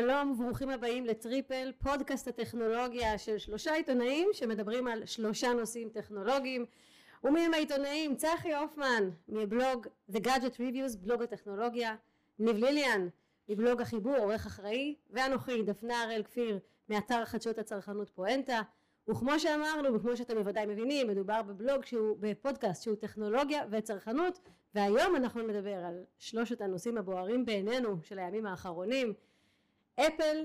שלום וברוכים הבאים לטריפל, פודקאסט הטכנולוגיה של שלושה עיתונאים שמדברים על שלושה נושאים טכנולוגיים. ומי הם העיתונאים? צחי הופמן מבלוג The Gadget Reviews, בלוג הטכנולוגיה, ניב ליליאן מבלוג החיבור, עורך אחראי, ואנוכי דפנה הראל כפיר מאתר חדשות הצרכנות פואנטה. וכמו שאמרנו וכמו שאתם בוודאי מבינים מדובר בבלוג שהוא בפודקאסט שהוא טכנולוגיה וצרכנות והיום אנחנו נדבר על שלושת הנושאים הבוערים בעינינו של הימים האחרונים אפל,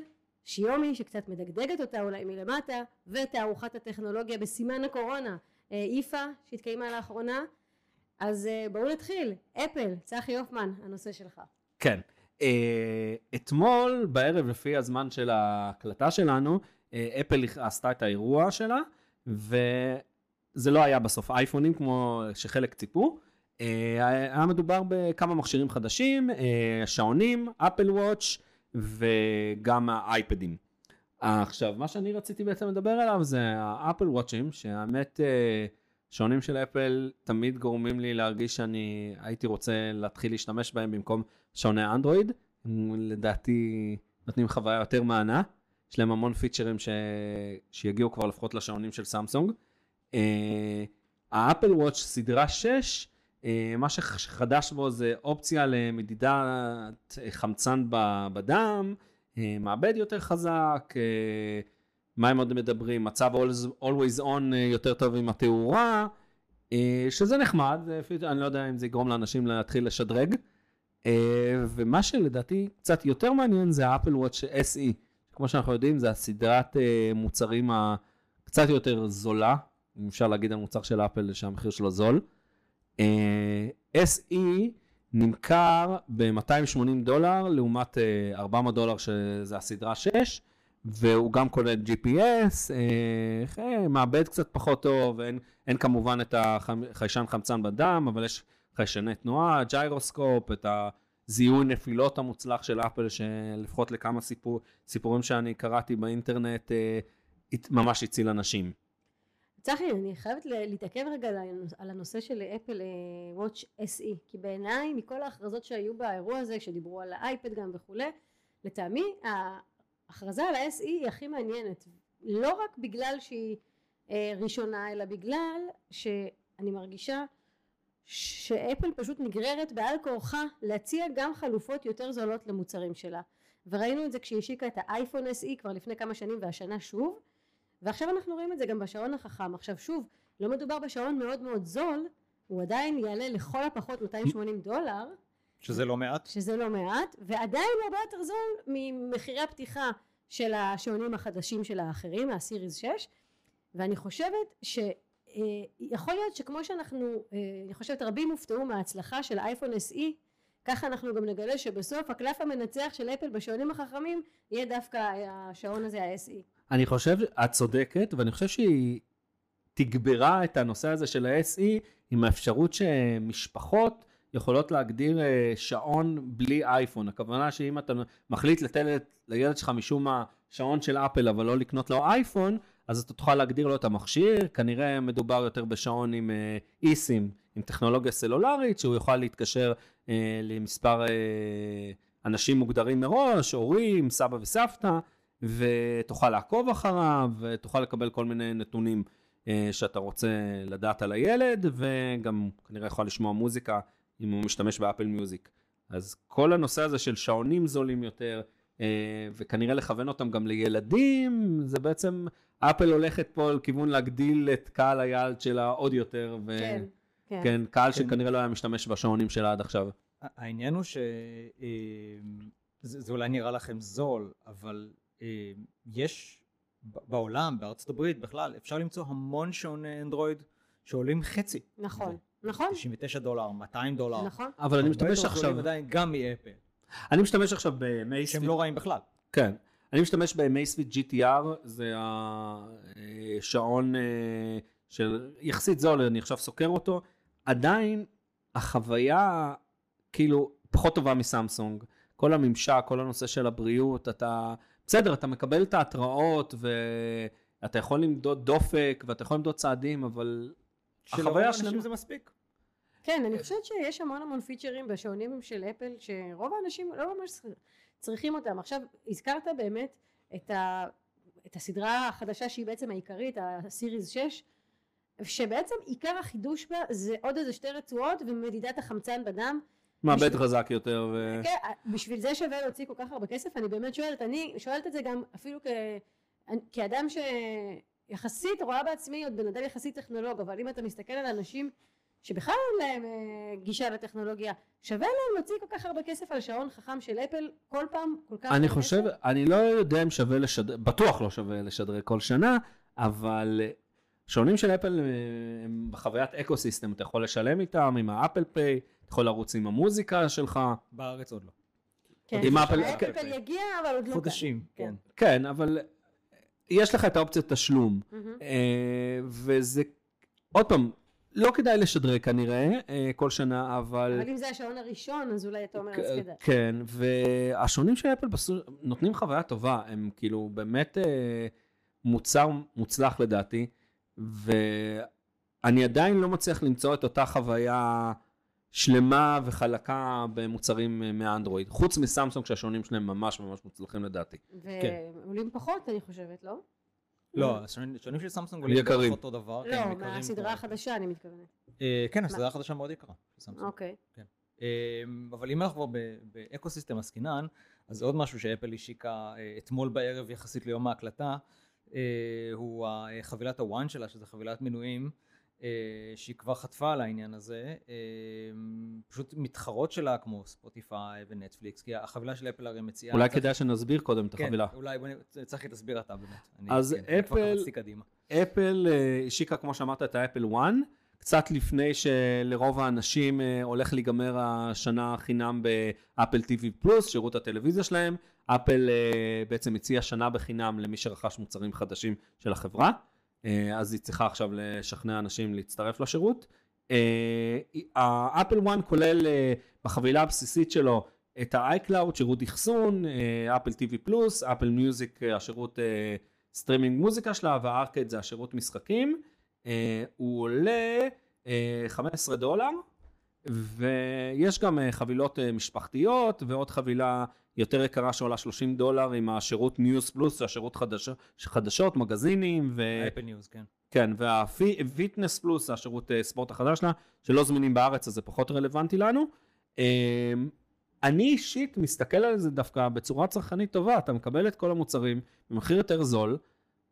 שיומי שקצת מדגדגת אותה אולי מלמטה ותערוכת הטכנולוגיה בסימן הקורונה איפה שהתקיימה לאחרונה. אז אה, בואו נתחיל. אפל צחי הופמן הנושא שלך. כן. אה, אתמול בערב לפי הזמן של ההקלטה שלנו אפל עשתה את האירוע שלה וזה לא היה בסוף. אייפונים כמו שחלק ציפו. היה מדובר בכמה מכשירים חדשים שעונים אפל וואץ' וגם האייפדים. עכשיו מה שאני רציתי בעצם לדבר עליו זה האפל וואצ'ים שהאמת שעונים של אפל תמיד גורמים לי להרגיש שאני הייתי רוצה להתחיל להשתמש בהם במקום שעוני אנדרואיד לדעתי נותנים חוויה יותר מענה. יש להם המון פיצ'רים ש... שיגיעו כבר לפחות לשעונים של סמסונג. האפל וואץ' סדרה 6 אה, מה שחדש בו זה אופציה למדידת חמצן בדם, אה, מעבד יותר חזק, אה, מה הם עוד מדברים, מצב always on יותר טוב עם התאורה, שזה נחמד, אני לא יודע אם זה יגרום לאנשים להתחיל לשדרג. ומה שלדעתי קצת יותר מעניין זה האפל וואץ' SE, כמו שאנחנו יודעים זה הסדרת מוצרים הקצת יותר זולה, אם אפשר להגיד על מוצר של אפל שהמחיר שלו זול. Uh, SE נמכר ב-280 דולר לעומת uh, 400 דולר שזה הסדרה 6 והוא גם כולל GPS, uh, מעבד קצת פחות טוב, אין, אין כמובן את החיישן חמצן בדם, אבל יש חיישני תנועה, ג'יירוסקופ, את הזיהוי נפילות המוצלח של אפל, שלפחות לכמה סיפור, סיפורים שאני קראתי באינטרנט, ממש הציל אנשים. צחי, אני חייבת להתעכב רגע על הנושא של אפל וואץ' SE, כי בעיניי מכל ההכרזות שהיו באירוע הזה, שדיברו על האייפד גם וכולי, לטעמי ההכרזה על ה-SE היא הכי מעניינת, לא רק בגלל שהיא אה, ראשונה, אלא בגלל שאני מרגישה שאפל פשוט נגררת בעל כורחה להציע גם חלופות יותר זולות למוצרים שלה. וראינו את זה כשהיא השיקה את האייפון SE כבר לפני כמה שנים והשנה שוב, ועכשיו אנחנו רואים את זה גם בשעון החכם. עכשיו שוב, לא מדובר בשעון מאוד מאוד זול, הוא עדיין יעלה לכל הפחות 280 דולר. שזה לא מעט. שזה לא מעט, ועדיין הוא הרבה יותר זול ממחירי הפתיחה של השעונים החדשים של האחרים, מהסיריס 6, ואני חושבת שיכול להיות שכמו שאנחנו, אה, אני חושבת רבים הופתעו מההצלחה של אייפון SE, ככה אנחנו גם נגלה שבסוף הקלף המנצח של אפל בשעונים החכמים יהיה דווקא השעון הזה ה-SE. אני חושב, את צודקת, ואני חושב שהיא תגברה את הנושא הזה של ה-SE עם האפשרות שמשפחות יכולות להגדיר אה, שעון בלי אייפון. הכוונה שאם אתה מחליט לתת לילד שלך משום מה שעון של אפל אבל לא לקנות לו אייפון, אז אתה תוכל להגדיר לו את המכשיר, כנראה מדובר יותר בשעון עם איסים, אה, עם טכנולוגיה סלולרית, שהוא יוכל להתקשר אה, למספר אנשים מוגדרים מראש, הורים, סבא וסבתא. ותוכל לעקוב אחריו, ותוכל לקבל כל מיני נתונים אה, שאתה רוצה לדעת על הילד, וגם כנראה יכול לשמוע מוזיקה אם הוא משתמש באפל מיוזיק. אז כל הנושא הזה של שעונים זולים יותר, אה, וכנראה לכוון אותם גם לילדים, זה בעצם, אפל הולכת פה לכיוון להגדיל את קהל היעד שלה עוד יותר, ו... כן, כן. כן, קהל כן. שכנראה לא היה משתמש בשעונים שלה עד עכשיו. העניין הוא שזה אה, אולי נראה לכם זול, אבל יש בעולם, בארצות הברית בכלל, אפשר למצוא המון שעוני אנדרואיד שעולים חצי. נכון, נכון. 99 דולר, 200 דולר. נכון. אבל אני משתמש עכשיו... עדיין גם מאפל. אני משתמש עכשיו במייספיט. שהם לא רעים בכלל. כן. אני משתמש במייספיט GTR, זה השעון אה, של יחסית זול, אני עכשיו סוקר אותו. עדיין החוויה כאילו פחות טובה מסמסונג. כל הממשק, כל הנושא של הבריאות, אתה בסדר, אתה מקבל את ההתראות ואתה יכול למדוד דופק ואתה יכול למדוד צעדים, אבל החוויה שלנו זה מספיק. כן, אני חושבת שיש המון המון פיצ'רים בשעונים של אפל, שרוב האנשים לא ממש צריכים אותם. עכשיו, הזכרת באמת את, ה, את הסדרה החדשה שהיא בעצם העיקרית, הסיריז 6, שבעצם עיקר החידוש בה זה עוד איזה שתי רצועות ומדידת החמצן בדם. בשביל- חזק יותר. ו... כן, בשביל זה שווה להוציא כל כך הרבה כסף, אני באמת שואלת, אני שואלת את זה גם אפילו כ... כאדם שיחסית רואה בעצמי עוד בן אדם יחסית טכנולוג, אבל אם אתה מסתכל על אנשים שבכלל אין להם אה, גישה לטכנולוגיה, שווה להם להוציא כל כך הרבה כסף על שעון חכם של אפל כל פעם כל כך אני חושב, כסף? אני לא יודע אם שווה לשדר, בטוח לא שווה לשדרג כל שנה, אבל אה, שעונים של אפל אה, הם בחוויית ecosystem, אתה יכול לשלם איתם, עם האפל פיי, יכול לרוץ עם המוזיקה שלך, בארץ עוד לא. כן, עם אפל- אפל אפל יגיע אבל עוד לא. חודשים, כן. כן. כן, אבל יש לך את האופציית תשלום. אה, וזה, עוד פעם, לא כדאי לשדרג כנראה אה, כל שנה, אבל... אבל אם זה השעון הראשון אז אולי אתה אומר אז כדאי. כן, והשעונים של אפל בסו- נותנים חוויה טובה, הם כאילו באמת אה, מוצר מוצלח לדעתי, ואני עדיין לא מצליח למצוא את אותה חוויה שלמה וחלקה במוצרים אה, מהאנדרואיד, חוץ מסמסונג שהשעונים שלהם ממש ממש מוצלחים לדעתי. ועולים פחות אני חושבת, לא? לא, השעונים של סמסונג עולים יקרים. בערך אותו דבר. כן, לא, מהסדרה החדשה אני מתכוונת. אה, כן, הסדרה החדשה מאוד יקרה. אוקיי. אמ, אבל אם אנחנו כבר ב ecosystem עסקינן, אז עוד משהו שאפל השיקה אה, אתמול בערב יחסית ליום ההקלטה, אה, הוא חבילת הוואן שלה, שזה חבילת מנויים, אה, שהיא כבר חטפה על העניין הזה, אה, פשוט מתחרות שלה כמו ספוטיפיי ונטפליקס, כי החבילה של אפל הרי מציעה... אולי כדאי שנסביר קודם את כן, החבילה. אולי בוא צחי תסביר אתה באמת. אז כן, אני אפל-. אפל אה, השיקה, כמו שאמרת, את האפל 1, קצת לפני שלרוב האנשים אה, הולך להיגמר השנה חינם באפל TV פלוס, שירות הטלוויזיה שלהם. אפל אה, בעצם הציעה שנה בחינם למי שרכש מוצרים חדשים של החברה, אה, אז היא צריכה עכשיו לשכנע אנשים להצטרף לשירות. אה, האפל 1 כולל אה, בחבילה הבסיסית שלו את ה-iCloud, שירות אחסון, אה, אפל TV פלוס, אפל מיוזיק, אה, השירות אה, סטרימינג מוזיקה שלה, והארקד זה השירות משחקים. אה, הוא עולה אה, 15 דולר, ויש גם אה, חבילות אה, משפחתיות, ועוד חבילה יותר יקרה שעולה 30 דולר עם השירות ניוז פלוס, השירות חדש, חדשות, מגזינים, ו... אפל ניוז, כן. כן, והפיטנס פלוס השירות אה, ספורט החדש שלה, שלא זמינים בארץ אז זה פחות רלוונטי לנו. אה, אני אישית מסתכל על זה דווקא בצורה צרכנית טובה, אתה מקבל את כל המוצרים במחיר יותר זול.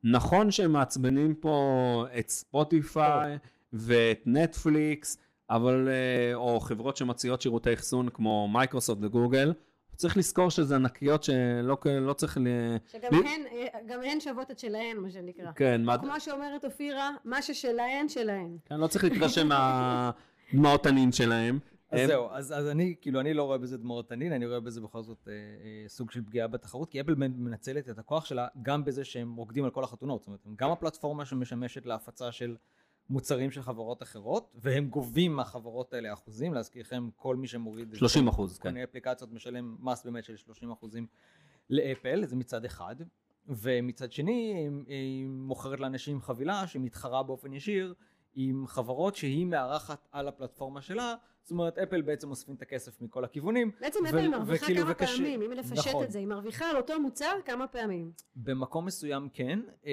נכון שהם מעצבנים פה את ספוטיפיי ואת נטפליקס, אבל, אה, או חברות שמציעות שירותי אחסון כמו מייקרוסופט וגוגל. צריך לזכור שזה ענקיות שלא לא צריך ל... שגם ב- הן, אה, גם הן שוות את שלהן, מה שנקרא. כן, מה... כמו שאומרת אופירה, מה ששלהן, שלהן. כן, לא צריך להתרשם מהדמעות תנין שלהם. אז הם- זהו, אז, אז אני, כאילו, אני לא רואה בזה דמעות תנין, אני רואה בזה בכל זאת אה, אה, סוג של פגיעה בתחרות, כי אפל מנצלת את הכוח שלה גם בזה שהם רוקדים על כל החתונות. זאת אומרת, הם גם הפלטפורמה שמשמשת להפצה של מוצרים של חברות אחרות, והם גובים מהחברות האלה אחוזים, להזכירכם, כל מי שמוריד... 30 אחוז, כל כן. מיני אפליקציות משלם מס באמת של 30 אחוזים לאפל, זה מצד אחד. ומצד שני, היא מוכרת לאנשים חבילה שמתחרה באופן ישיר עם חברות שהיא מארחת על הפלטפורמה שלה, זאת אומרת אפל בעצם אוספים את הכסף מכל הכיוונים. בעצם ו- אפל מרוויחה וכאילו, כמה וקשה- פעמים, אם לפשט נכון. את זה, היא מרוויחה על אותו מוצר כמה פעמים. במקום מסוים כן, אה,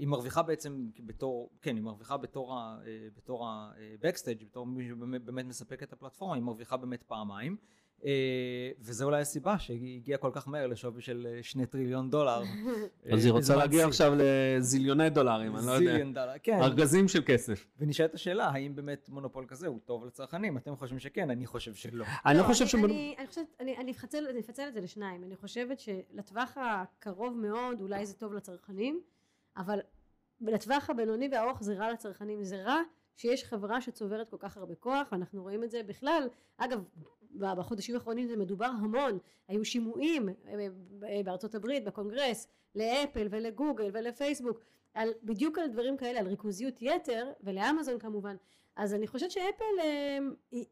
היא מרוויחה בעצם בתור, כן, היא מרוויחה בתור ה- אה, בתור ה-Backstage, בתור מי שבאמת באמת מספק את הפלטפורמה, היא מרוויחה באמת פעמיים. אה, וזה אולי הסיבה שהיא הגיעה כל כך מהר לשווי של אה, שני טריליון דולר. אז היא אה, רוצה בזמן להגיע. עכשיו לזיליוני דולרים, אני לא יודע. זיליון דולר, כן. ארגזים של כסף. ונשאלת השאלה, האם באמת מונופול כזה הוא טוב לצרכנים? אתם חושבים שכן, אני חושב שלא. אני חושב ש... אני אפצל את זה לשניים. אני חושבת שלטווח הקרוב מאוד אולי זה טוב לצרכנים, אבל לטווח הבינוני והארוך זה רע לצרכנים. זה רע שיש חברה שצוברת כל כך הרבה כוח, ואנחנו רואים את זה בכלל. אגב, בחודשים האחרונים זה מדובר המון. היו שימועים אה, ב- בארצות הברית, בקונגרס, לאפל ולגוגל ולפייסבוק, על, בדיוק על דברים כאלה, על ריכוזיות יתר, ולאמזון כמובן. אז אני חושבת שאפל אה,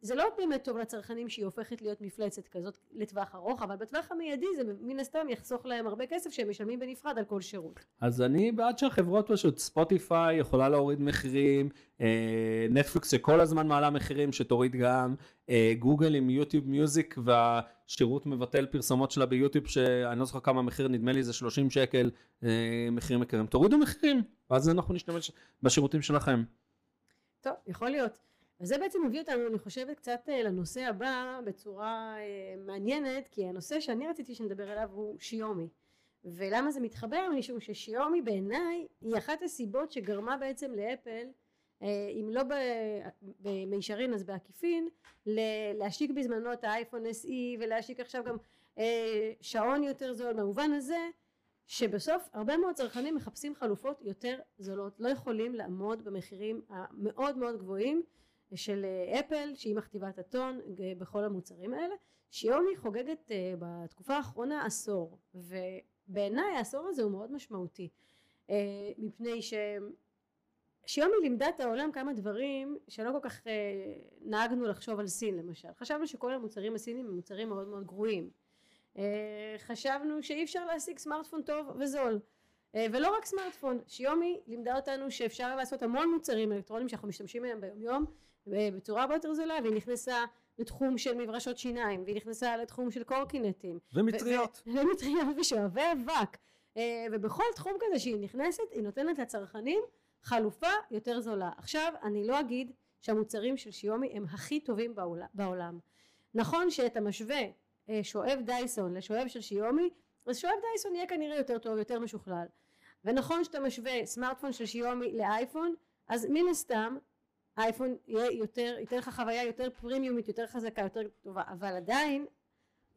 זה לא באמת טוב לצרכנים שהיא הופכת להיות מפלצת כזאת לטווח ארוך אבל בטווח המיידי זה מן הסתם יחסוך להם הרבה כסף שהם משלמים בנפרד על כל שירות. אז אני בעד שהחברות פשוט, ספוטיפיי יכולה להוריד מחירים, אה, נטפליקס שכל הזמן מעלה מחירים שתוריד גם, אה, גוגל עם יוטיוב מיוזיק שירות מבטל פרסומות שלה ביוטיוב שאני לא זוכר כמה מחיר נדמה לי זה 30 שקל מחירים יקרים תורידו מחירים ואז אנחנו נשתמש בשירותים שלכם. טוב יכול להיות. וזה בעצם מביא אותנו אני חושבת קצת אה, לנושא הבא בצורה אה, מעניינת כי הנושא שאני רציתי שנדבר עליו הוא שיומי. ולמה זה מתחבר? משום ששיומי בעיניי היא אחת הסיבות שגרמה בעצם לאפל אה, אם לא במישרין אז בעקיפין להשיק בזמנו את האייפון SE ולהשיק עכשיו גם שעון יותר זול. במובן הזה שבסוף הרבה מאוד צרכנים מחפשים חלופות יותר זולות. לא יכולים לעמוד במחירים המאוד מאוד גבוהים של אה, אפל שהיא מכתיבה את הטון בכל המוצרים האלה שיומי חוגגת בתקופה האחרונה עשור. ובעיניי העשור הזה הוא מאוד משמעותי מפני ש... שיומי לימדה את העולם כמה דברים שלא כל כך אה, נהגנו לחשוב על סין למשל. חשבנו שכל המוצרים הסינים הם מוצרים מאוד מאוד גרועים. אה, חשבנו שאי אפשר להשיג סמארטפון טוב וזול אה, ולא רק סמארטפון שיומי לימדה אותנו שאפשר לעשות המון מוצרים אלקטרונים שאנחנו משתמשים בהם ביום יום אה, בצורה הרבה יותר זולה והיא נכנסה לתחום של מברשות שיניים והיא נכנסה לתחום של קורקינטים ומטריות ומטריות ושואבי אבק אה, ובכל תחום כזה שהיא נכנסת היא נותנת לצרכנים חלופה יותר זולה. עכשיו אני לא אגיד שהמוצרים של שיומי הם הכי טובים בעולם. נכון שאתה משווה אה, שואב דייסון לשואב של שיומי אז שואב דייסון יהיה כנראה יותר טוב יותר משוכלל. ונכון שאתה משווה סמארטפון של שיומי לאייפון אז מן הסתם אייפון יהיה יותר ייתן לך חוויה יותר פרימיומית יותר חזקה יותר טובה. אבל עדיין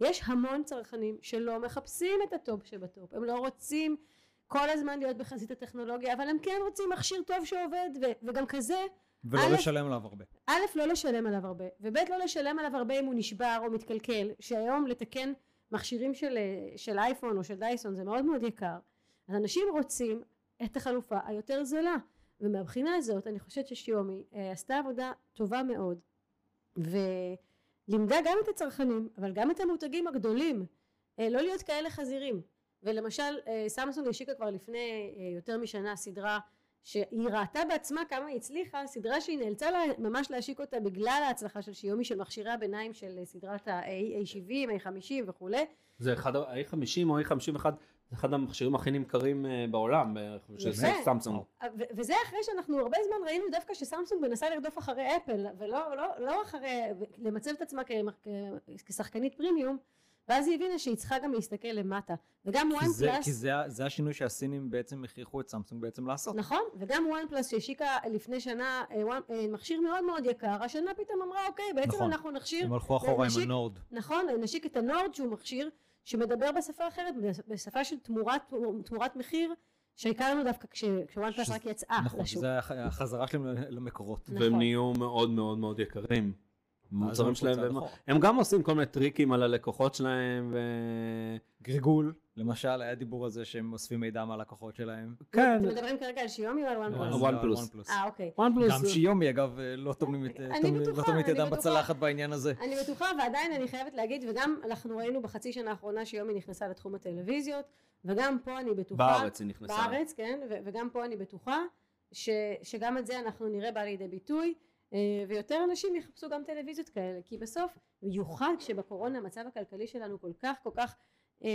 יש המון צרכנים שלא מחפשים את הטופ שבטופ. הם לא רוצים כל הזמן להיות בחזית הטכנולוגיה אבל הם כן רוצים מכשיר טוב שעובד ו- וגם כזה ולא א', לשלם עליו הרבה. א' לא לשלם עליו הרבה וב' לא לשלם עליו הרבה אם הוא נשבר או מתקלקל שהיום לתקן מכשירים של, של אייפון או של דייסון זה מאוד מאוד יקר. אז אנשים רוצים את החלופה היותר זולה ומהבחינה הזאת אני חושבת ששיומי אה, עשתה עבודה טובה מאוד ולימדה גם את הצרכנים אבל גם את המותגים הגדולים אה, לא להיות כאלה חזירים. ולמשל אה, סמסונג השיקה כבר לפני אה, יותר משנה סדרה שהיא ראתה בעצמה כמה היא הצליחה, סדרה שהיא נאלצה לה, ממש להשיק אותה בגלל ההצלחה של שיומי של מכשירי הביניים של אה, סדרת ה-A70, A50 וכולי. זה אחד ה-A50 או A51, זה אחד המכשירים הכי נמכרים בעולם, של סמסונג. וזה אחרי שאנחנו הרבה זמן ראינו דווקא שסמסונג מנסה לרדוף אחרי אפל, ולא לא, לא אחרי, למצב את עצמה כשחקנית פרימיום. ואז היא הבינה שהיא צריכה גם להסתכל למטה וגם וואן פלאס כי זה, זה השינוי שהסינים בעצם הכריחו את סמסונג בעצם לעשות נכון וגם וואן פלאס שהשיקה לפני שנה אה, אה, מכשיר מאוד מאוד יקר השנה פתאום אמרה אוקיי בעצם נכון. אנחנו נכשיר הם הלכו אחורה עם הנורד נכון נשיק את הנורד שהוא מכשיר שמדבר בשפה אחרת בשפה של תמורת, תמורת מחיר שהכרנו דווקא כשוואן פלאס רק יצאה נכון, לשוק. נכון, זה החזרה שלהם למקורות. נכון. והם נהיו מאוד מאוד מאוד יקרים. המוצרים שלהם, והם, הם גם עושים כל מיני טריקים על הלקוחות שלהם. ו... ריגול, למשל, היה דיבור על זה שהם אוספים מידע מהלקוחות שלהם. כן. אתם מדברים כרגע על שיומי או על וואן פלוס? וואן פלוס. אה, אוקיי. גם שיומי, אגב, לא טומנים את ידם בצלחת בעניין הזה. אני בטוחה, ועדיין אני חייבת להגיד, וגם אנחנו ראינו בחצי שנה האחרונה שיומי נכנסה לתחום הטלוויזיות, וגם פה אני בטוחה... בארץ היא נכנסה. בארץ, כן, וגם פה אני בטוחה, שגם את זה אנחנו נראה בא לידי ביטוי. אה, ויותר אנשים יחפשו גם טלוויזיות כאלה כי בסוף במיוחד כשבקורונה המצב הכלכלי שלנו כל כך כל כך אה,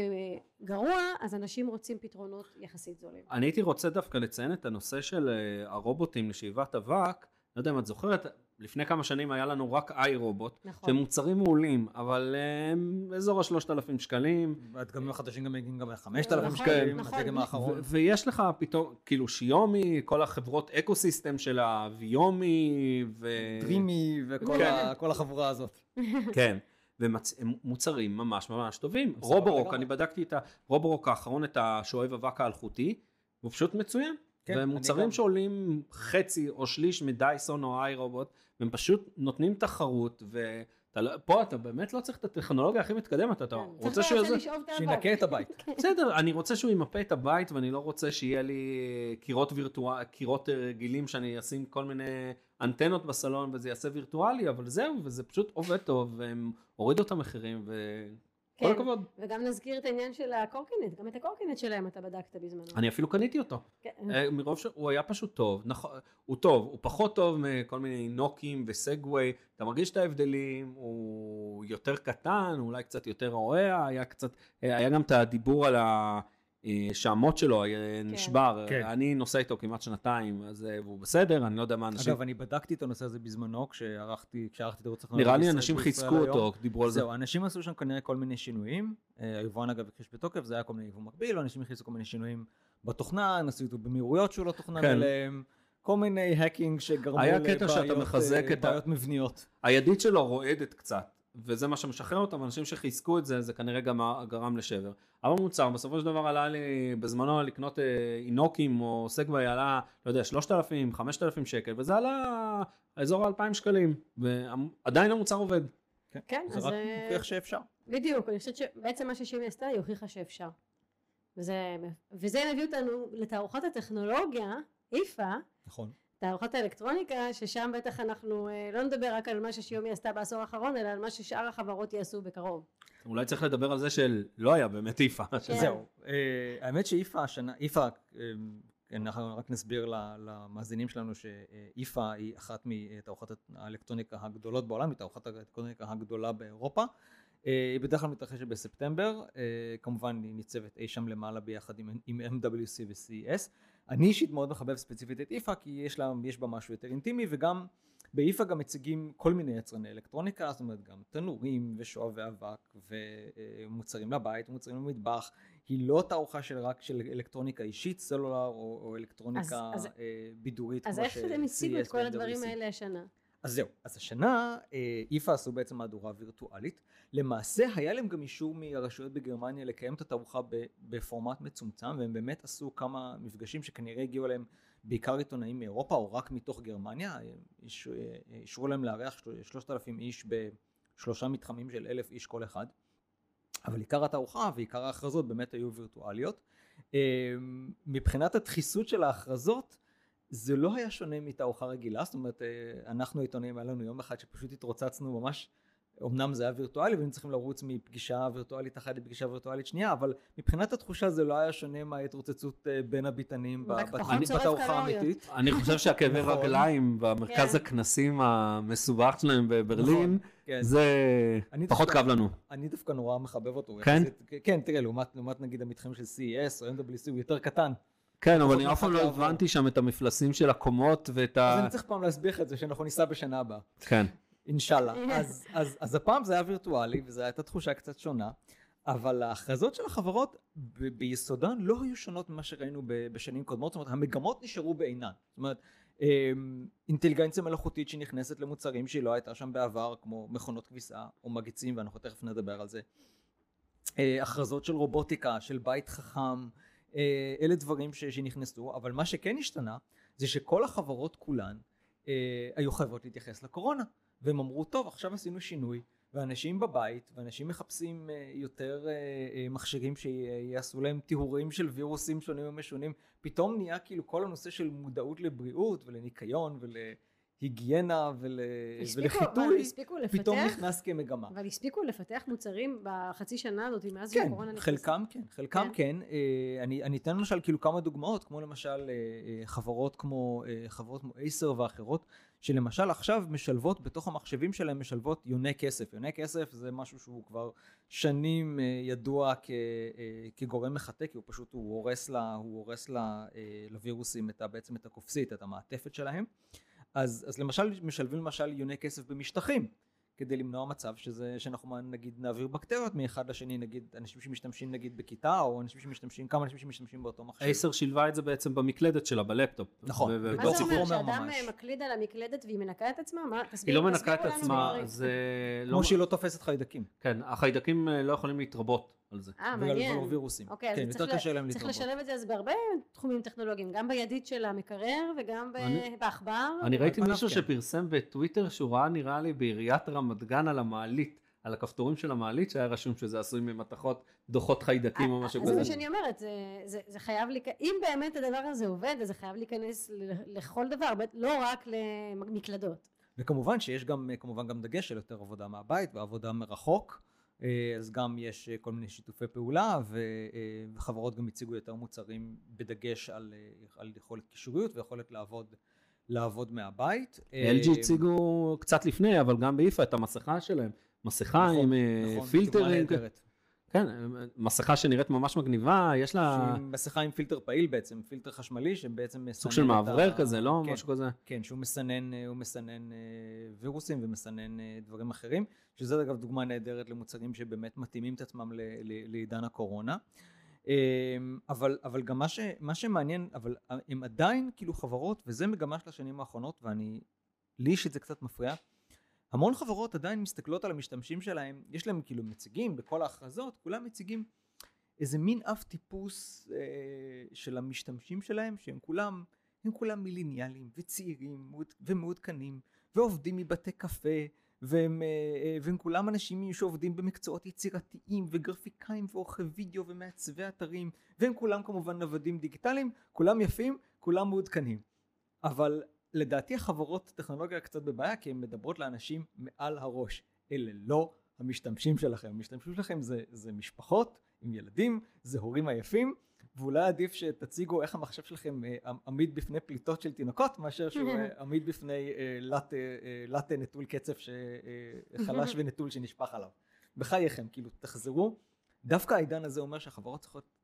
גרוע אז אנשים רוצים פתרונות יחסית זולים. אני הייתי רוצה דווקא לציין את הנושא של אה, הרובוטים לשאיבת אבק לא יודע אם את זוכרת לפני כמה שנים היה לנו רק איי רובוט, נכון. שהם מוצרים מעולים, אבל הם באזור השלושת אלפים שקלים. והדגמים החדשים גם מגיעים גם לחמשת אלפים נכון, שקלים, נכון. הדגם האחרון. ויש לך פתאום, כאילו שיומי, כל החברות אקו סיסטם של הוויומי, ו... דרימי וכל כן. ה... החבורה הזאת. כן. והם מוצרים ממש ממש טובים. רובורוק, אני בדקתי את הרובורוק האחרון, את השואב אבק האלחוטי, הוא פשוט מצוין. כן, ומוצרים גם... שעולים חצי או שליש מדייסון או איי רובוט, והם פשוט נותנים תחרות, ופה לא- אתה באמת לא צריך את הטכנולוגיה הכי מתקדמת, אתה כן, רוצה שהוא... יזה... שינקה את הבית. בסדר, אני רוצה שהוא ימפה את הבית, ואני לא רוצה שיהיה לי קירות וירטואל, קירות רגילים שאני אשים כל מיני אנטנות בסלון וזה יעשה וירטואלי, אבל זהו, וזה פשוט עובד טוב, והם הורידו את המחירים, כל כן. הכבוד. וגם נזכיר את העניין של הקורקינט, גם את הקורקינט שלהם אתה בדקת בזמנו. אני אפילו קניתי אותו. כן. אה, מרוב שהוא היה פשוט טוב, נכון, הוא טוב, הוא פחות טוב מכל מיני נוקים וסגווי, אתה מרגיש את ההבדלים, הוא יותר קטן, אולי קצת יותר רועע, היה קצת, אה, היה גם את הדיבור על ה... אה, שהמוט שלו היה נשבר, כן. אני נוסע איתו כמעט שנתיים, אז אה, והוא בסדר, אני לא יודע מה אנשים, אגב, אני בדקתי את הנושא הזה בזמנו, כשערכתי כשערכתי את ערוץ הטכנולוגיה נראה לי אנשים חיזקו היום. אותו, דיברו על זה. זהו, אנשים עשו שם כנראה כל מיני שינויים. אה, היבואן אגב הכחיש בתוקף, זה היה כל מיני יבוא מקביל, אנשים הכניסו כל מיני שינויים בתוכנה, נסו אותו במהירויות שהוא לא תוכנן כן. אליהם, כל מיני האקינג שגרמו היה לבעיות, קטע שאתה מחזק את ה- מבניות. הידית שלו רועדת קצת, וזה מה שמשחרר אותם, אנשים שחיזקו את זה, זה כנראה גם גרם לשבר. אבל מוצר, בסופו של דבר עלה לי בזמנו לקנות אה, אינוקים או סגווי עלה, לא יודע, 3,000, 5,000 שקל, וזה עלה אזור ה-2,000 שקלים, ועדיין המוצר עובד. כן, זה אז רק אה, מוכיח שאפשר. בדיוק, אני חושבת שבעצם מה ששימי עשתה, היא הוכיחה שאפשר. וזה, וזה מביא אותנו לתערוכת הטכנולוגיה, איפה, נכון. תערוכת האלקטרוניקה, ששם בטח אנחנו אה, לא נדבר רק על מה ששיומי עשתה בעשור האחרון, אלא על מה ששאר החברות יעשו בקרוב. אולי צריך לדבר על זה שלא היה באמת איפה. כן. זהו. אה, האמת שאיפה השנה, איפה, אה, אנחנו רק נסביר למאזינים שלנו שאיפה היא אחת מתערוכת האלקטרוניקה הגדולות בעולם, היא תערוכת האלקטרוניקה הגדולה באירופה. אה, היא בדרך כלל מתרחשת בספטמבר, אה, כמובן היא ניצבת אי שם למעלה ביחד עם, עם MWC ו-CES. אני אישית מאוד מחבב ספציפית את איפה כי יש, לה, יש בה משהו יותר אינטימי וגם באיפה גם מציגים כל מיני יצרני אלקטרוניקה, זאת אומרת גם תנורים ושואבי אבק ומוצרים לבית ומוצרים למטבח. היא לא תערוכה של רק של אלקטרוניקה אישית, סלולר או, או אלקטרוניקה אז- אה, בידורית. אז כמו איך אתם הציגו את כל הדברים. האלה השנה? אז זהו, אז השנה אה, איפה עשו בעצם מהדורה וירטואלית. למעשה היה להם גם אישור מהרשויות בגרמניה לקיים את התערוכה בפורמט מצומצם, והם באמת עשו כמה מפגשים שכנראה הגיעו אליהם בעיקר עיתונאים מאירופה או רק מתוך גרמניה. אה, אה, אישרו להם לארח של- 3,000 איש בשלושה מתחמים של אלף איש כל אחד. אבל עיקר התערוכה ועיקר ההכרזות באמת היו וירטואליות. מבחינת הדחיסות של ההכרזות, זה לא היה שונה מתערוכה רגילה, זאת אומרת, אה, אנחנו העיתונאים, היה לנו יום אחד שפשוט התרוצצנו ממש, אמנם זה היה וירטואלי והיינו צריכים לרוץ מפגישה וירטואלית אחת לפגישה וירטואלית שנייה, אבל מבחינת התחושה זה לא היה שונה מההתרוצצות אה, בין הביטנים בתערוכה. האמיתית. אני חושב שהכאבי נכון. רגליים במרכז כן. הכנסים המסובך שלהם בברלין, כן. זה אני פחות דווקא- כאב לנו. אני דווקא נורא מחבב אותו. כן? יחסית- כן, תראה, לעומת לעומת נגיד המתחם של CES או MWC הוא יותר קטן. כן, אבל פחות אני אף פעם לא מרחק לעבור. הבנתי שם את המפלסים של הקומות ואת אז ה... אני צריך פעם להסביר לך את זה שאנחנו ניסע בשנה הבאה. כן. אינשאללה. אז, אז, אז הפעם זה היה וירטואלי, וזו הייתה תחושה קצת שונה, אבל ההכרזות של החברות ב- ביסודן לא היו שונות ממה שראינו ב- בשנים קודמות, זאת אומרת, המגמות נשארו בעינן. זאת אומרת, אמ, אינטליגנציה מלאכותית שנכנסת למוצרים שהיא לא הייתה שם בעבר, כמו מכונות כביסה או מגיצים, ואנחנו תכף נדבר על זה. אה, הכרזות של רובוטיקה, של בית חכם, אלה דברים ש- שנכנסו, אבל מה שכן השתנה, זה שכל החברות כולן אה, היו חייבות להתייחס לקורונה. והם אמרו, טוב, עכשיו עשינו שינוי, ואנשים בבית, ואנשים מחפשים אה, יותר אה, אה, מכשירים שיעשו להם טיהורים של וירוסים שונים ומשונים, פתאום נהיה כאילו כל הנושא של מודעות לבריאות ולניקיון ולהיגיינה ול... הספיקו, ולחיטוי, הספיקו לפתח, פתאום נכנס כמגמה. אבל הספיקו לפתח מוצרים בחצי שנה הזאת, מאז כן, שהקורונה נכנסה. חלקם כן, חלקם כן. כן. אה, אני, אני אתן למשל כאילו כמה דוגמאות, כמו למשל אה, אה, חברות כמו חברות כמו אייסר ואחרות, שלמשל עכשיו משלבות בתוך המחשבים שלהם משלבות יוני כסף. יוני כסף זה משהו שהוא כבר שנים ידוע כ, כגורם מחטא, כי הוא פשוט, הוא הורס, לה, הוא הורס לה, לווירוסים את, בעצם את הקופסית, את המעטפת שלהם. אז, אז למשל משלבים למשל יוני כסף במשטחים. כדי למנוע מצב שזה, שאנחנו נגיד נעביר בקטריות מאחד לשני, נגיד אנשים שמשתמשים נגיד בכיתה, או אנשים שמשתמשים, כמה אנשים שמשתמשים באותו מחשב. אייסר שילבה את זה בעצם במקלדת שלה, בלפטופ. נכון. ו- מה זה אומר, שאדם ממש. אה, מקליד על המקלדת והיא מנקה את עצמה? מה? היא לא מנקה את עצמה. זה לא... כמו שהיא לא תופסת חיידקים. כן, החיידקים אה, לא יכולים להתרבות על זה. אה, מעניין. ולא וירוסים. אוקיי, אז כן, צריך יותר ל- קשה להם צריך. לשלב את זה אז בהרבה תחומים טכנולוגיים, גם בידית של המקרר וגם אני- בעכבר. אני ראיתי מישהו כן. שפרסם בטוויטר שהוא ראה נראה לי בעיריית רמת גן על המעלית, על הכפתורים של המעלית שהיה רשום שזה עשוי ממתכות דוחות חיידקים או משהו אז זה כזה. מה שאני אומרת, זה, זה, זה חייב, להיכ... אם באמת הדבר הזה עובד, אז זה חייב להיכנס ל- לכל דבר, לא רק למקלדות. וכמובן שיש גם, כמובן גם דגש של יותר עבודה מהבית ועבודה מרחוק. אה, אז גם יש אה, כל מיני שיתופי פעולה אה, וחברות גם הציגו יותר מוצרים בדגש על, על יכולת קישוריות ויכולת לעבוד, לעבוד מהבית. LG הציגו קצת לפני, אבל גם באיפה את המסכה שלהם. מסכה נכון, עם נכון, פילטרים. כן, מסכה שנראית ממש מגניבה, יש לה מסכה עם פילטר פעיל בעצם, פילטר חשמלי שבעצם מסנן סוג של מאוורר ה- כזה, לא? כן, משהו כזה. כן, שהוא מסנן, אה, הוא מסנן אה, וירוסים ומסנן אה, דברים אחרים, שזה אגב דוגמה נהדרת למוצרים שבאמת מתאימים את עצמם ל- ל- לעידן הקורונה. אבל, אבל גם מה, ש, מה שמעניין, אבל הם עדיין כאילו חברות, וזה מגמה של השנים האחרונות, ואני, לי אישית זה קצת מפריע, המון חברות עדיין מסתכלות על המשתמשים שלהם, יש להם כאילו מציגים בכל ההכרזות, כולם מציגים איזה מין אף טיפוס אה, של המשתמשים שלהם, שהם כולם, הם כולם מיליניאלים וצעירים מעוד- ומעודכנים, ועובדים מבתי קפה, והם, אה, אה, והם כולם אנשים שעובדים במקצועות יצירתיים, וגרפיקאים, ועורכי וידאו, ומעצבי אתרים, והם כולם כמובן נוודים דיגיטליים, כולם יפים, כולם מעודכנים. אבל לדעתי החברות טכנולוגיה קצת בבעיה, כי הן מדברות לאנשים מעל הראש. אלה לא המשתמשים שלכם. המשתמשים שלכם זה, זה משפחות עם ילדים, זה הורים עייפים, ואולי עדיף שתציגו איך המחשב שלכם אה, עמיד בפני פליטות של תינוקות, מאשר שהוא אה, עמיד בפני אה, לאטה, נטול אה, חלש ונטול שנשפך עליו. בחייכם, כאילו תחזרו. דווקא העידן הזה אומר שהחברות צריכות,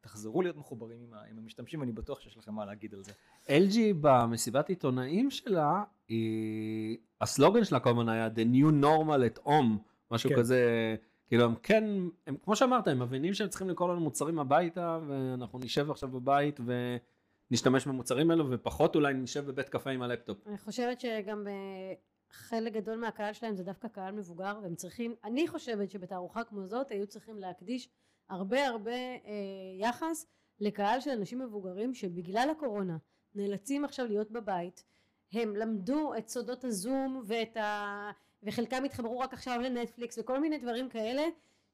תחזרו להיות מחוברים עם, ה- עם המשתמשים, אני בטוח שיש לכם מה להגיד על זה. LG במסיבת עיתונאים שלה, היא... הסלוגן שלה כל הזמן היה The New Normal at Home, משהו כן. כזה, כאילו הם כן, הם, כמו שאמרת, הם מבינים שהם צריכים למכור לנו מוצרים הביתה, ואנחנו נשב עכשיו בבית ונשתמש במוצרים האלו, ופחות אולי נשב בבית קפה עם הלפטופ. אני חושבת שגם אה, חלק גדול מהקהל שלהם זה דווקא קהל מבוגר והם צריכים, אני חושבת שבתערוכה כמו זאת היו צריכים להקדיש הרבה הרבה אה, יחס לקהל של אנשים מבוגרים שבגלל הקורונה נאלצים עכשיו להיות בבית. הם למדו את סודות הזום ואת ה... וחלקם התחברו רק עכשיו לנטפליקס וכל מיני דברים כאלה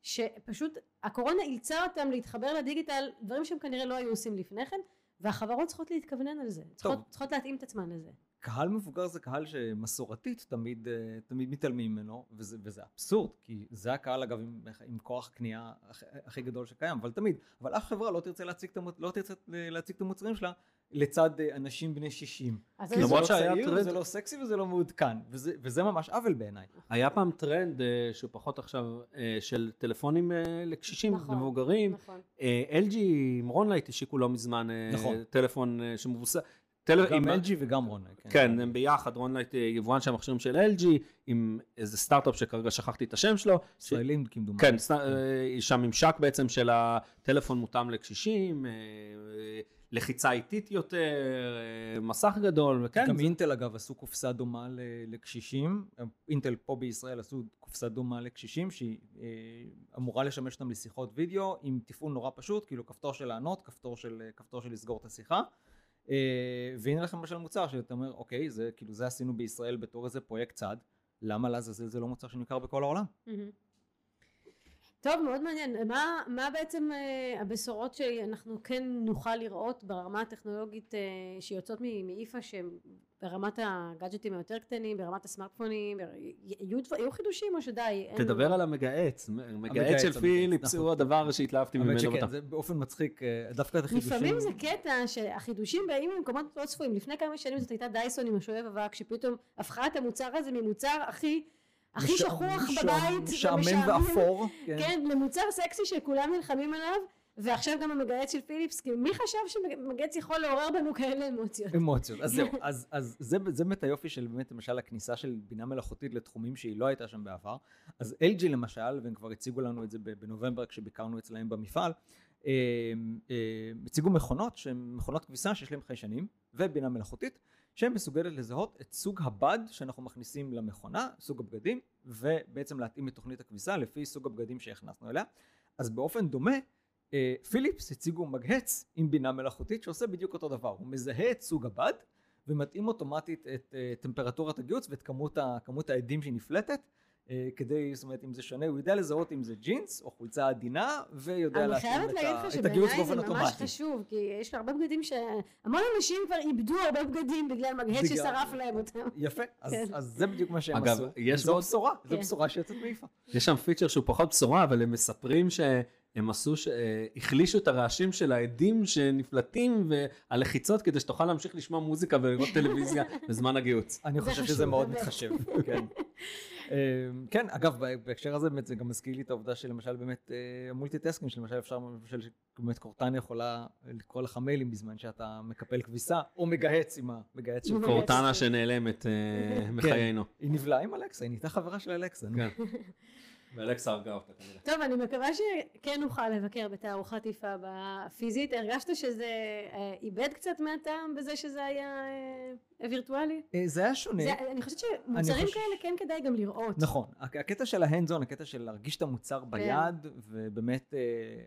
שפשוט הקורונה אילצה אותם להתחבר לדיגיטל דברים שהם כנראה לא היו עושים לפני כן והחברות צריכות להתכוונן על זה. צריכות, צריכות להתאים את עצמן לזה קהל מבוגר זה קהל שמסורתית תמיד, אה, תמיד מתעלמים ממנו, וזה, וזה אבסורד, כי זה הקהל אגב עם, עם כוח קנייה הכי, הכי גדול שקיים, אבל תמיד, אבל אף חברה לא תרצה להציג את, לא תרצה להציג את המוצרים שלה לצד אה, אנשים בני 60. אז כי זה למרות לא שהיה צעיר, טרנד- זה לא סקסי וזה לא מעודכן, וזה, וזה ממש עוול בעיניי. היה פעם טרנד אה, שהוא פחות עכשיו, אה, של טלפונים אה, לקשישים, נכון, למבוגרים. נכון אה, LG עם רונלייט השיקו לא מזמן אה, נכון. טלפון אה, שמבוסס... טל... גם עם- LG וגם רון. כן, הם ביחד, רונלייט אה, יבואן של המכשירים של LG, עם איזה סטארט-אפ שכרגע שכחתי את השם שלו. ש- ישראלים כמדומני. כן, סט- אה, שהממשק בעצם של הטלפון מותאם לקשישים, אה, לחיצה איטית יותר, מסך גדול, וכן, גם זה- אינטל אגב עשו קופסה דומה לקשישים, אינטל פה בישראל עשו קופסה דומה לקשישים שהיא אמורה לשמש אותם לשיחות וידאו עם תפעול נורא פשוט, כאילו כפתור של לענות, כפתור של, כפתור של לסגור את השיחה. אה, והנה לכם למשל מוצר שאתה אומר אוקיי זה כאילו זה עשינו בישראל בתור איזה פרויקט צד, למה לעזאזל זה לא מוצר שנמכר בכל העולם? טוב מאוד מעניין מה, מה בעצם אה, הבשורות שאנחנו כן נוכל לראות ברמה הטכנולוגית אה, שיוצאות מאיפה שהם ברמת הגאדג'טים היותר קטנים ברמת הסמארטפונים יהיו, יהיו חידושים או שדי אין תדבר על המגהץ, המגהץ המגהץ, של פיליפס נכון. הוא הדבר שהתלהבתי ממנו. האמת שכן בתא. זה באופן מצחיק אה, דווקא את החידושים. לפעמים זה קטע שהחידושים באים ממקומות לא צפויים לפני כמה שנים זאת הייתה דייסון עם השואב אבק שפתאום הפכה את המוצר הזה ממוצר הכי הכי שכוח בבית משעמם. ואפור. כן, למוצר סקסי שכולם נלחמים עליו, ועכשיו גם המגהץ של פיליפס, כי מי חשב שמגהץ יכול לעורר בנו כאלה אמוציות? אמוציות. אז זהו, אז, אז זה, זה באמת היופי של באמת למשל הכניסה של בינה מלאכותית לתחומים שהיא לא הייתה שם בעבר. אז LG למשל, והם כבר הציגו לנו את זה בנובמבר כשביקרנו אצלהם במפעל, אה, אה, הציגו מכונות שהן מכונות כביסה שיש להן חיישנים ובינה מלאכותית שהן מסוגלת לזהות את סוג הבד שאנחנו מכניסים למכונה, סוג הבגדים, ובעצם להתאים את תוכנית הכביסה לפי סוג הבגדים שהכנסנו אליה. אז באופן דומה פיליפס הציגו מגהץ עם בינה מלאכותית שעושה בדיוק אותו דבר, הוא מזהה את סוג הבד ומתאים אוטומטית את אה, טמפרטורת הגיוץ ואת כמות, ה, כמות העדים שהיא נפלטת אה, כדי, זאת אומרת, אם זה שונה, הוא יודע לזהות אם זה ג'ינס או חולצה עדינה, ויודע אני להתאים חייבת את, להגיד ה- לך את הגיוס שבעיניי זה באופן ממש אוטומטי. חשוב, כי יש הרבה בגדים ש... המון אנשים כבר איבדו הרבה בגדים בגלל מגהץ בגלל- ששרף להם אותם. יפה, אז, כן. אז זה בדיוק מה שהם אגב, עשו. יש זו בשורה, זו כן. בשורה שיוצאת מעיפה. יש שם פיצ'ר שהוא פחות בשורה, אבל הם מספרים שהם עשו, ש- אה, החלישו את הרעשים של העדים שנפלטים והלחיצות כדי שתוכל להמשיך לשמוע מוזיקה ולראות טלוויזיה בזמן הגיוץ. אני חושב חשוב, שזה מאוד. מתחשב, כן. אמ, כן, אגב, בהקשר הזה באמת זה גם מזכיר לי את העובדה שלמשל באמת אה, ה multitasking, שלמשל אפשר, למשל באמת קורטנה יכולה לקרוא לך מיילים בזמן שאתה מקפל כביסה, או מגהץ עם המגהץ של. קורטנה שנעלמת אה, מחיינו. היא נבלעה עם אלכסה, היא נהייתה חברה של אלכסה. ואלכסה הרגה אותה כנראה. טוב, אני מקווה שכן נוכל לבקר בתערוכת IFA בפיזית. הרגשת שזה אה, איבד קצת מהטעם בזה שזה היה אה, וירטואלי? אה, זה היה שונה. זה, אני חושבת שמוצרים חושב- כאלה כן כדאי גם לראות. נכון, הק- הקטע של ההנדזון, הקטע של להרגיש את המוצר כן. ביד, ובאמת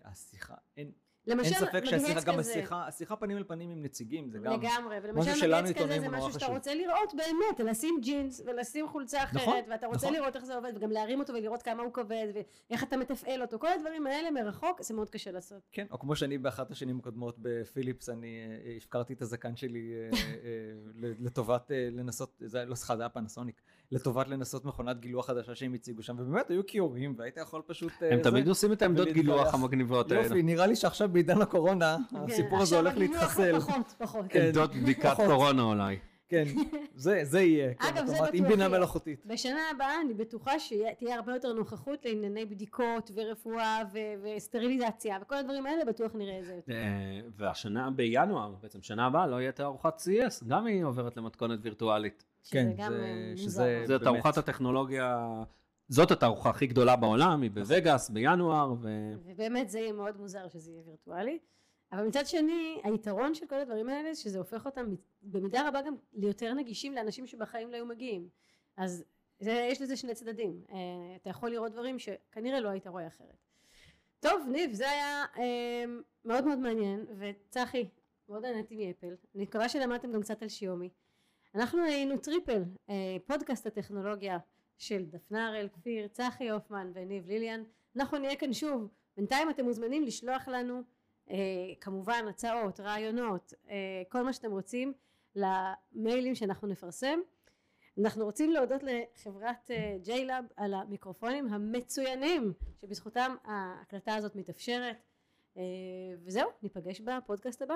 השיחה, אין למשל, אין ספק שהשיחה, גם. השיחה, השיחה פנים אל פנים עם נציגים, זה גם... לגמרי, ולמשל מגהץ כזה זה משהו שאתה. רוצה לראות באמת, לשים ג'ינס ולשים חולצה אחרת, נכון, ואתה רוצה נכון. לראות איך זה עובד, וגם להרים אותו ולראות כמה הוא כבד, ואיך אתה מתפעל אותו, כל הדברים האלה מרחוק זה מאוד קשה לעשות. כן, או כמו שאני באחת השנים הקודמות בפיליפס, אני אה, הפקרתי את הזקן שלי אה, אה, לטובת אה, לנסות, זה לא סליחה, זה היה פנסוניק, לטובת לנסות מכונת גילוח חדשה שהם הציגו שם, ובאמת היו כיורים, והיית יכול פשוט... אה, הם זה- תמיד עושים את העמדות. גילוח המגניבות האלה. יופי, נראה לי שעכשיו בעידן הקורונה, הסיפור הזה כן, הולך להתחסל. פחות, פחות. כן. עמדות בדיקת. קורונה אולי. כן, זה זה יהיה, כן, אגב, זה עם בינה. מלאכותית. בשנה הבאה אני בטוחה שתהיה הרבה יותר נוכחות לענייני בדיקות ורפואה ו- וסטריליזציה וכל הדברים האלה בטוח נראה את זה יותר. אה, והשנה בינואר, בעצם שנה הבאה, לא יהיה תערוכת CES, גם היא עוברת למתכונת וירטואלית. כן, שזה גם זה- אה, שזה- מוזר. זה באמת. תערוכת הטכנולוגיה, זאת התערוכה הכי גדולה בעולם, היא בווגאס בינואר, ו... ובאמת זה יהיה מאוד מוזר שזה יהיה וירטואלי. אבל מצד שני, היתרון של כל הדברים האלה, שזה הופך אותם במידה רבה גם ליותר נגישים לאנשים שבחיים לא היו מגיעים. אז זה, יש לזה שני צדדים. אה, אתה יכול לראות דברים שכנראה לא היית רואה אחרת. טוב, ניב, זה היה אה, מאוד מאוד מעניין, וצחי, מאוד נהניתי מאפל. אני מקווה שלמדתם גם קצת על שיומי. אנחנו היינו טריפל, אה, פודקאסט הטכנולוגיה של דפנה הראל כפיר, צחי הופמן וניב ליליאן. אנחנו נהיה כאן שוב. בינתיים אתם מוזמנים לשלוח לנו אה, כמובן הצעות, רעיונות, אה, כל מה שאתם רוצים למיילים שאנחנו נפרסם. אנחנו רוצים להודות לחברת JLab על המיקרופונים המצוינים שבזכותם ההקלטה הזאת מתאפשרת. וזהו, ניפגש בפודקאסט הבא.